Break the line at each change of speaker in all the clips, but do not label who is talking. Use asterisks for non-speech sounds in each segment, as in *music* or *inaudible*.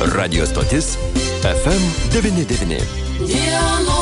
Radio stotis FM99.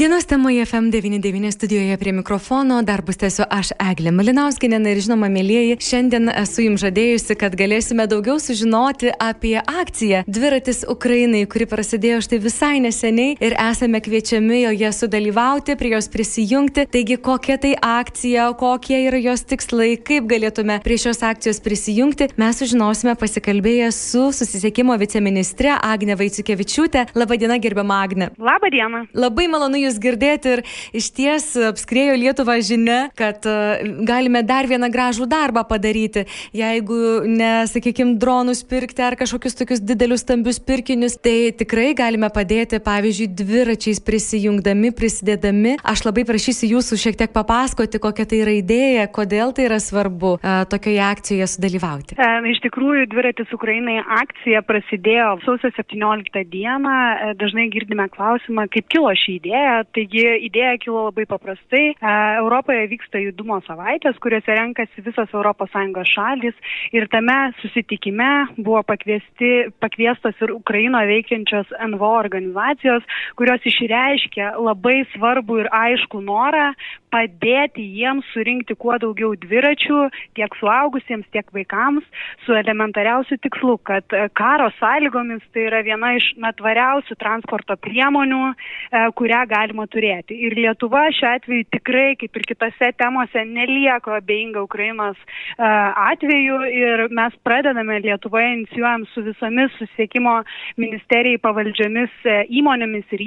Dienos temoje FM99 studijoje prie mikrofono darbus tęsiu aš Eglė Malinauskinė ir žinoma, mėlyjeji, šiandien esu jums žadėjusi, kad galėsime daugiau sužinoti apie akciją Dviratis Ukrainai, kuri prasidėjo štai visai neseniai ir esame kviečiami joje sudalyvauti, prie jos prisijungti. Taigi, kokia tai akcija, kokie yra jos tikslai, kaip galėtume prie šios akcijos prisijungti, mes sužinosime pasikalbėję su susisiekimo viceministre Agne Vaiciukevičiūtė. Labadiena, gerbiama Agne.
Labadiena.
Labai malonu Jūs girdėti ir iš ties apskrėjo Lietuvą žinia, kad uh, galime dar vieną gražų darbą padaryti. Jeigu ne, sakykime, dronus pirkti ar kažkokius tokius didelius stambius pirkinius, tai tikrai galime padėti, pavyzdžiui, dviračiais prisijungdami, prisidėdami. Aš labai prašysiu Jūsų šiek tiek papasakoti, kokia tai yra idėja, kodėl tai yra svarbu uh, tokioje akcijoje sudalyvauti.
E, iš tikrųjų, dviratis Ukrainai akcija prasidėjo sausio 17 dieną. E, dažnai girdime klausimą, kaip kilo ši idėja. Taigi idėja kilo labai paprastai. E, Europoje vyksta judumo savaitės, kuriuose renkasi visos ES šalis ir tame susitikime buvo pakviesti, pakviestos ir Ukraino veikiančios NVO organizacijos, kurios išreiškė labai svarbų ir aišku norą padėti jiems surinkti kuo daugiau dviračių tiek suaugusiems, tiek vaikams su elementariausiu tikslu, kad karo sąlygomis tai yra viena iš natvariausių transporto priemonių, e, kurią galima turėti. Ir Lietuva šiuo atveju tikrai, kaip ir kitose temose, nelieka abejinga Ukrainos e, atveju ir mes pradedame Lietuvoje, inicijuojam su visomis susiekimo ministerijai pavaldžiomis e, įmonėmis ir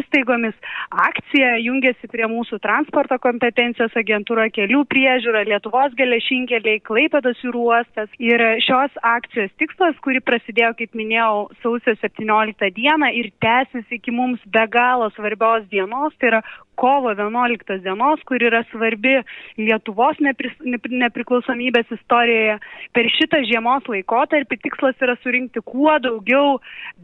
įstaigomis akciją, jungiasi prie mūsų transporto kompetencijos agentūra kelių priežiūra, Lietuvos geležinkeliai, Klaipėdos jūrų uostas. Ir šios akcijos tikslas, kuri prasidėjo, kaip minėjau, sausio 17 dieną ir tęsis iki mums be galo svarbios dienos, tai yra kovo 11 dienos, kur yra svarbi Lietuvos nepris, nepriklausomybės istorijoje. Per šitą žiemos laikotarpį tikslas yra surinkti kuo daugiau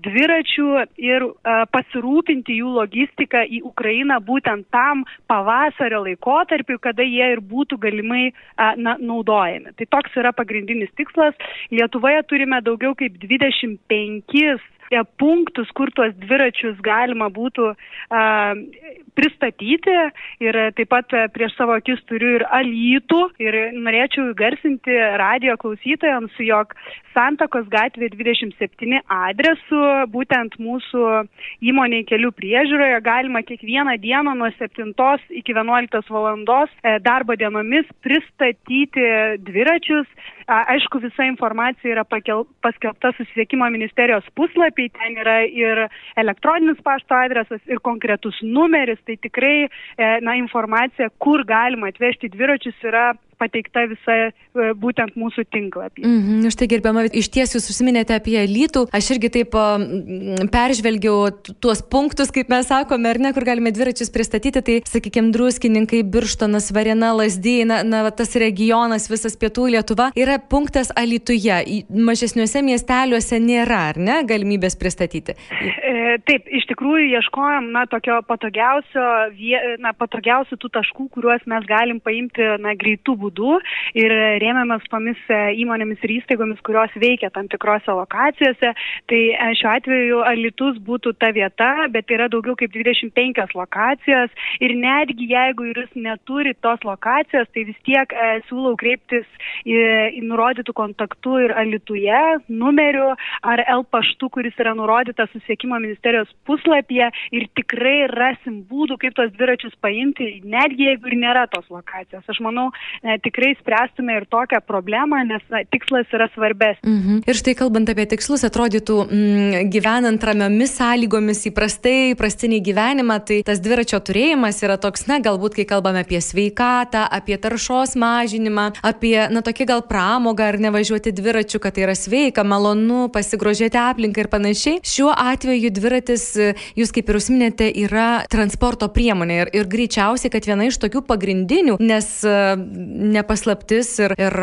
dviračių ir uh, pasirūpinti jų logistiką į Ukrainą būtent tam pavasario laikotarpiu, kada jie ir būtų galimai uh, na, naudojami. Tai toks yra pagrindinis tikslas. Lietuvoje turime daugiau kaip 25 punktus, kur tuos dviračius galima būtų a, pristatyti ir taip pat prieš savo akis turiu ir alytų ir norėčiau garsinti radio klausytojams, jog Santakos gatvė 27 adresu, būtent mūsų įmoniai kelių priežiūroje galima kiekvieną dieną nuo 7 iki 11 valandos e, darbo dienomis pristatyti dviračius. Aišku, visa informacija yra pakel, paskelbta susisiekimo ministerijos puslapį, ten yra ir elektroninis pašto adresas, ir konkretus numeris, tai tikrai e, na, informacija, kur galima atvežti dviračius, yra pateikta visa e, būtent mūsų tinklapį.
Mhm, mm štai gerbiama, iš ties jūs užsiminėte apie lytų, aš irgi taip peržvelgiau tuos punktus, kaip mes sakome, ar ne, kur galime dviračius pristatyti, tai sakykime, druskininkai, birštonas, varena, lasdėjai, na, na, tas regionas, visas pietų Lietuva, yra punktas Alituje, mažesniuose miesteliuose nėra, ar ne, galimybės pristatyti?
E, taip, iš tikrųjų ieškojom, na, tokio patogiausio, na, patogiausių tų taškų, kuriuos mes galim paimti, na, greitų būdų būdu ir rėmėmės tomis e, įmonėmis ir įstaigomis, kurios veikia tam tikrose lokacijose. Tai e, šiuo atveju Alitus būtų ta vieta, bet yra daugiau kaip 25 lokacijos ir netgi jeigu jūs neturi tos lokacijos, tai vis tiek e, siūlau kreiptis į, į nurodytų kontaktų ir Alituje numeriu ar L paštu, kuris yra nurodytas susiekimo ministerijos puslapyje ir tikrai rasim būdų, kaip tos dviračius paimti, netgi jeigu ir nėra tos lokacijos. Aš manau, e, tikrai spręstume ir tokią problemą, nes na, tikslas yra svarbesnis.
Mhm. Ir štai kalbant apie tikslus, atrodytų, mm, gyvenant ramiomis sąlygomis, įprastai, įprastinį gyvenimą, tai tas dviračio turėjimas yra toks, na, galbūt, kai kalbame apie sveikatą, apie taršos mažinimą, apie, na, tokį gal pramogą ar nevažiuoti dviračiu, kad tai yra sveika, malonu, pasigrožėti aplinką ir panašiai. Šiuo atveju dviratis, jūs kaip ir užsiminėte, yra transporto priemonė ir, ir greičiausiai, kad viena iš tokių pagrindinių, nes nepaslaptis ir, ir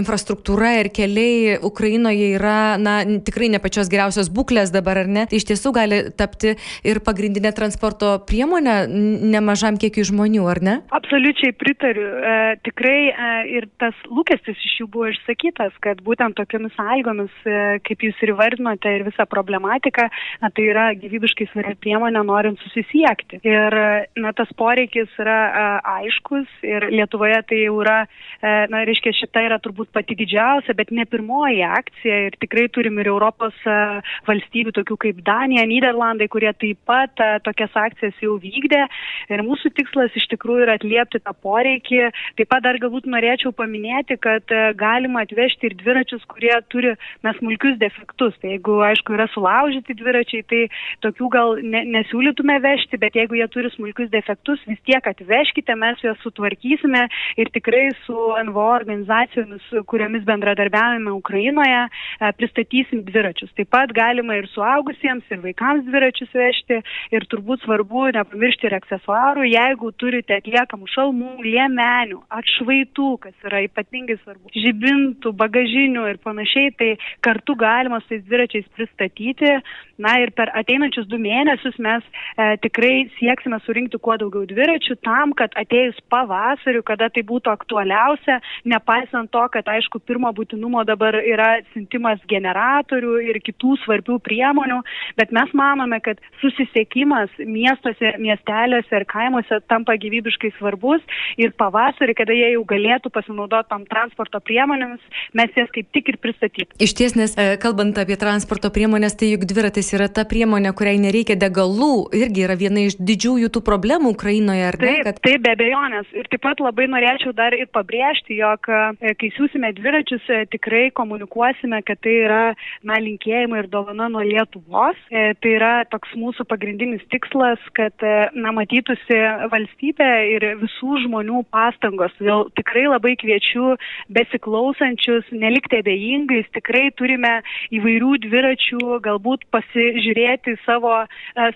infrastruktūra ir keliai Ukrainoje yra, na, tikrai ne pačios geriausios būklės dabar, ar ne? Tai iš tiesų gali tapti ir pagrindinė transporto priemonė nemažam kiekiu žmonių, ar ne?
Absoliučiai pritariu. E, tikrai e, ir tas lūkestis iš jų buvo išsakytas, kad būtent tokiamis sąlygomis, e, kaip jūs ir įvardinote, ir visą problematiką, na, tai yra gyvybiškai svarbi priemonė norint susisiekti. Ir na, tas poreikis yra a, aiškus ir Lietuvoje tai jau yra, a, na, reiškia, šita yra turbūt pati didžiausia, bet ne pirmoji akcija ir tikrai turim ir Europos a, valstybių, tokių kaip Danija, Niderlandai, kurie taip pat a, tokias akcijas jau vykdė. Ir mūsų tikslas iš tikrųjų yra atliepti tą poreikį. Taip pat dar galbūt norėčiau paminėti, kad galima atvežti ir dviračius, kurie turi na, smulkius defektus. Tai jeigu, aišku, yra sulaužyti dviračiai, tai tokių gal ne, nesiūlytume vežti, bet jeigu jie turi smulkius defektus, vis tiek atvežkite, mes juos sutvarkysime ir tikrai su NVO organizacijomis, kuriomis bendradarbiavame Ukrainoje, e, pristatysim dviračius. Taip pat galima ir suaugusiems, ir vaikams dviračius vežti ir turbūt svarbu nepamiršti ir aksesuarų, jeigu turite atliekamų šalmų, liemenių, atšvaitų, kas yra ypatingai svarbu, žibintų, bagažinių ir panašiai, tai kartu galima su tais dviračiais pristatyti. Na ir per ateinančius du mėnesius mes e, tikrai sieksime surinkti kuo daugiau dviračių tam, kad atėjus pavasariu, kada tai būtų aktualiausia, nepaisant to, kad aišku, pirmo būtinumo dabar yra siuntimas generatorių ir kitų svarbių priemonių, bet mes manome, kad susisiekimas miestuose, miestelėse ir kaimuose tampa gyvybiškai svarbus ir pavasarį, kada jie jau galėtų pasinaudoti tam transporto priemonėmis, mes jas kaip tik ir pristatyti.
Iš ties, nes e, kalbant apie transporto priemonės, tai juk dviratis yra ta priemonė, kuriai nereikia degalų, irgi yra viena iš didžiųjų tų problemų Ukrainoje, ar
ne? Taip, kad... taip, be abejonės. Ir taip pat labai norėčiau dar ir pabrėžti, jog e, kai siūsime dviračius, e, tikrai komunikuosime, kad tai yra, na, linkėjimai ir dovana nuo Lietuvos. Tai yra toks mūsų pagrindinis tikslas, kad, na, matytųsi valstybė ir visų žmonių pastangos. Vėl tikrai labai kviečiu besiklausančius, nelikti abejingais, tikrai turime įvairių dviračių, galbūt pasižiūrėti savo e,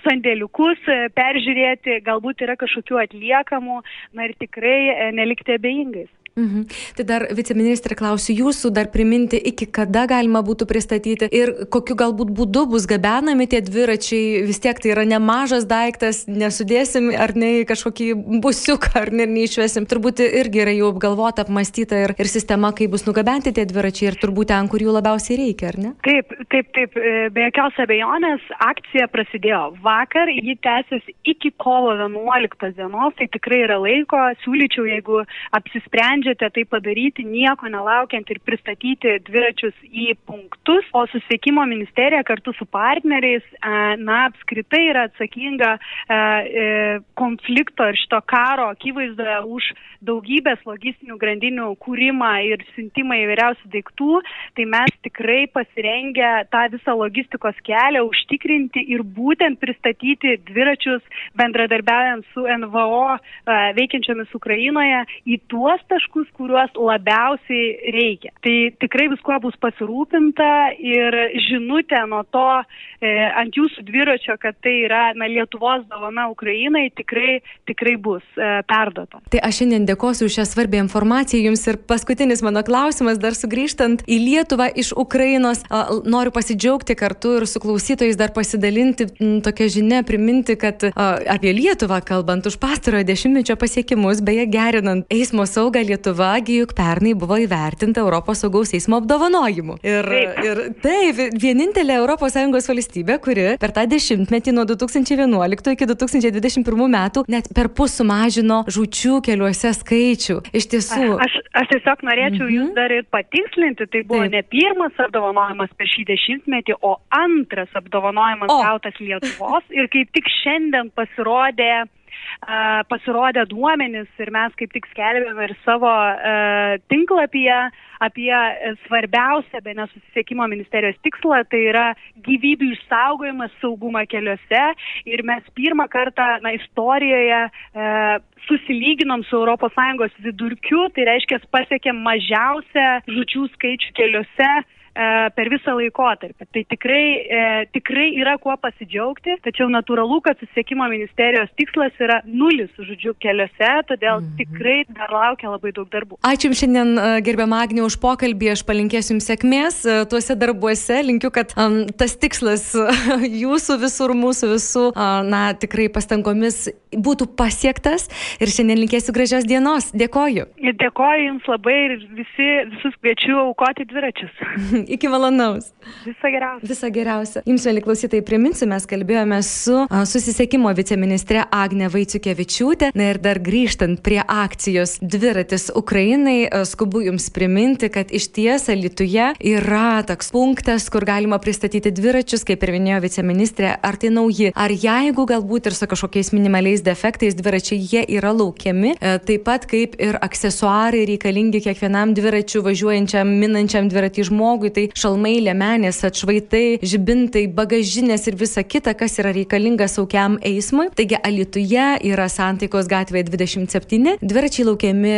sandėliukus, e, peržiūrėti, galbūt yra kažkokių atliekamų, na ir tikrai e, nelikti abejingais.
Mhm. Tai dar viceministrė klausiu jūsų, dar priminti, iki kada galima būtų pristatyti ir kokiu galbūt būdu bus gabenami tie dviračiai, vis tiek tai yra nemažas daiktas, nesudėsim ar ne į kažkokį busiuką, ar ne neišvesim. Turbūt irgi yra jau apgalvota, apmastyta ir, ir sistema, kaip bus nugabenti tie dviračiai ir turbūt ten, kur jų labiausiai reikia, ar ne?
Taip, taip, taip, e, be jokios abejonės akcija prasidėjo vakar, ji tęsiasi iki kovo 11 dienos, tai tikrai yra laiko, siūlyčiau, jeigu apsisprendžiate, nusprendžiate tai padaryti, nieko nelaukiant ir pristatyti dviračius į punktus, o susiekimo ministerija kartu su partneriais, e, na, apskritai yra atsakinga e, e, konflikto ir šito karo akivaizdoje už daugybės logistinių grandinių kūrimą ir siuntimą įvairiausių daiktų, tai mes tikrai pasirengę tą visą logistikos kelią užtikrinti ir būtent pristatyti dviračius bendradarbiaujant su NVO veikiančiomis Ukrainoje į tuos taškus, dalykus, kuriuos labiausiai reikia. Tai tikrai viskuo bus pasirūpinta ir žinutė nuo to e, ant jūsų dviračio, kad tai yra na, Lietuvos dovana Ukrainai, tikrai, tikrai bus e, perdota.
Tai aš šiandien dėkosiu už šią svarbę informaciją jums ir paskutinis mano klausimas, dar sugrįžtant į Lietuvą iš Ukrainos, a, noriu pasidžiaugti kartu ir su klausytojais dar pasidalinti m, tokią žinę, priminti, kad a, apie Lietuvą kalbant už pastarojo dešimtmečio pasiekimus, beje gerinant eismo saugą Lietuvą. Lietuva, juk pernai buvo įvertinta Europos saugaus eismo apdovanojimu. Ir, taip. ir taip, vienintelė ES valstybė, kuri per tą dešimtmetį nuo 2011 iki 2021 metų net per pus sumažino žučių keliuose skaičių. Iš tiesų.
Aš, aš tiesiog norėčiau mm -hmm. jūs dar ir patikslinti, tai buvo taip. ne pirmas apdovanojimas per šį dešimtmetį, o antras apdovanojimas o. gautas Lietuvos ir kaip tik šiandien pasirodė pasirodė duomenys ir mes kaip tik skelbėme ir savo tinklapyje apie svarbiausią be nesusisiekimo ministerijos tikslą, tai yra gyvybių išsaugojimas, saugumą keliuose. Ir mes pirmą kartą na, istorijoje susilyginom su ES vidurkiu, tai reiškia pasiekėm mažiausią žučių skaičių keliuose per visą laikotarpį. Tai tikrai, e, tikrai yra kuo pasidžiaugti, tačiau natūralu, kad susisiekimo ministerijos tikslas yra nulis žodžių keliuose, todėl mhm. tikrai dar laukia labai daug darbų.
Ačiū Jums šiandien, e, gerbiam Agnė, už pokalbį, aš palinkėsiu Jums sėkmės e, tuose darbuose, linkiu, kad um, tas tikslas *laughs* Jūsų visur, mūsų visų, uh, na, tikrai pastangomis būtų pasiektas ir šiandien linkėsiu gražios dienos. Dėkoju.
Dėkoju Jums labai ir visi, visus kviečiu aukoti dviračius. *laughs*
Iki malonaus.
Visą geriausią.
Visą geriausią. Jums, mėly klausytojai, priminsiu, mes kalbėjome su a, susisiekimo viceministrė Agne Vaiciukevičiūtė. Na ir dar grįžtant prie akcijos Dviratis Ukrainai, a, skubu Jums priminti, kad iš ties Lietuvoje yra toks punktas, kur galima pristatyti dviračius, kaip ir minėjo viceministrė, ar tai nauji, ar jeigu galbūt ir su kažkokiais minimaliais defektais dviračiai jie yra laukiami, a, taip pat kaip ir aksesuarai reikalingi kiekvienam dviračiu važiuojančiam, minančiam dviratį žmogui tai šalmai, lemenės, atšvaitai, žibintai, bagažinės ir visa kita, kas yra reikalinga saugiam eismui. Taigi Alituje yra Santaikos gatvėje 27, dviračiai laukiami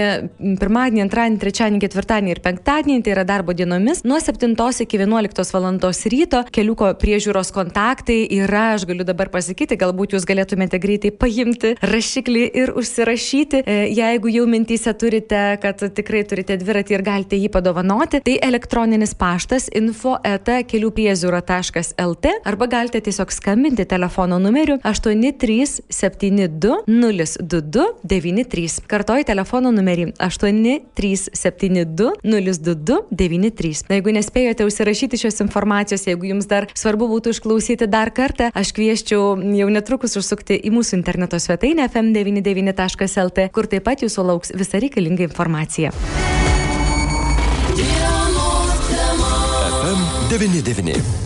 pirmadienį, antradienį, trečiadienį, ketvirtadienį ir penktadienį, tai yra darbo dienomis, nuo 7 iki 11 val. ryto. Keliuko priežiūros kontaktai yra, aš galiu dabar pasakyti, galbūt jūs galėtumėte greitai paimti rašiklį ir užsirašyti, e, jeigu jau mintys turite, kad tikrai turite dviratį ir galite jį padovanoti. Tai elektroninis paštas info eta kelių priežiūra.lt arba galite tiesiog skambinti telefono numeriu 837202293. Kartoju telefono numerį 837202293. Na, jeigu nespėjote užsirašyti šios informacijos, jeigu jums dar svarbu būtų išklausyti dar kartą, aš kvieščiau jau netrukus užsukti į mūsų interneto svetainę fm99.lt, kur taip pat jūsų lauks visa reikalinga informacija.
99.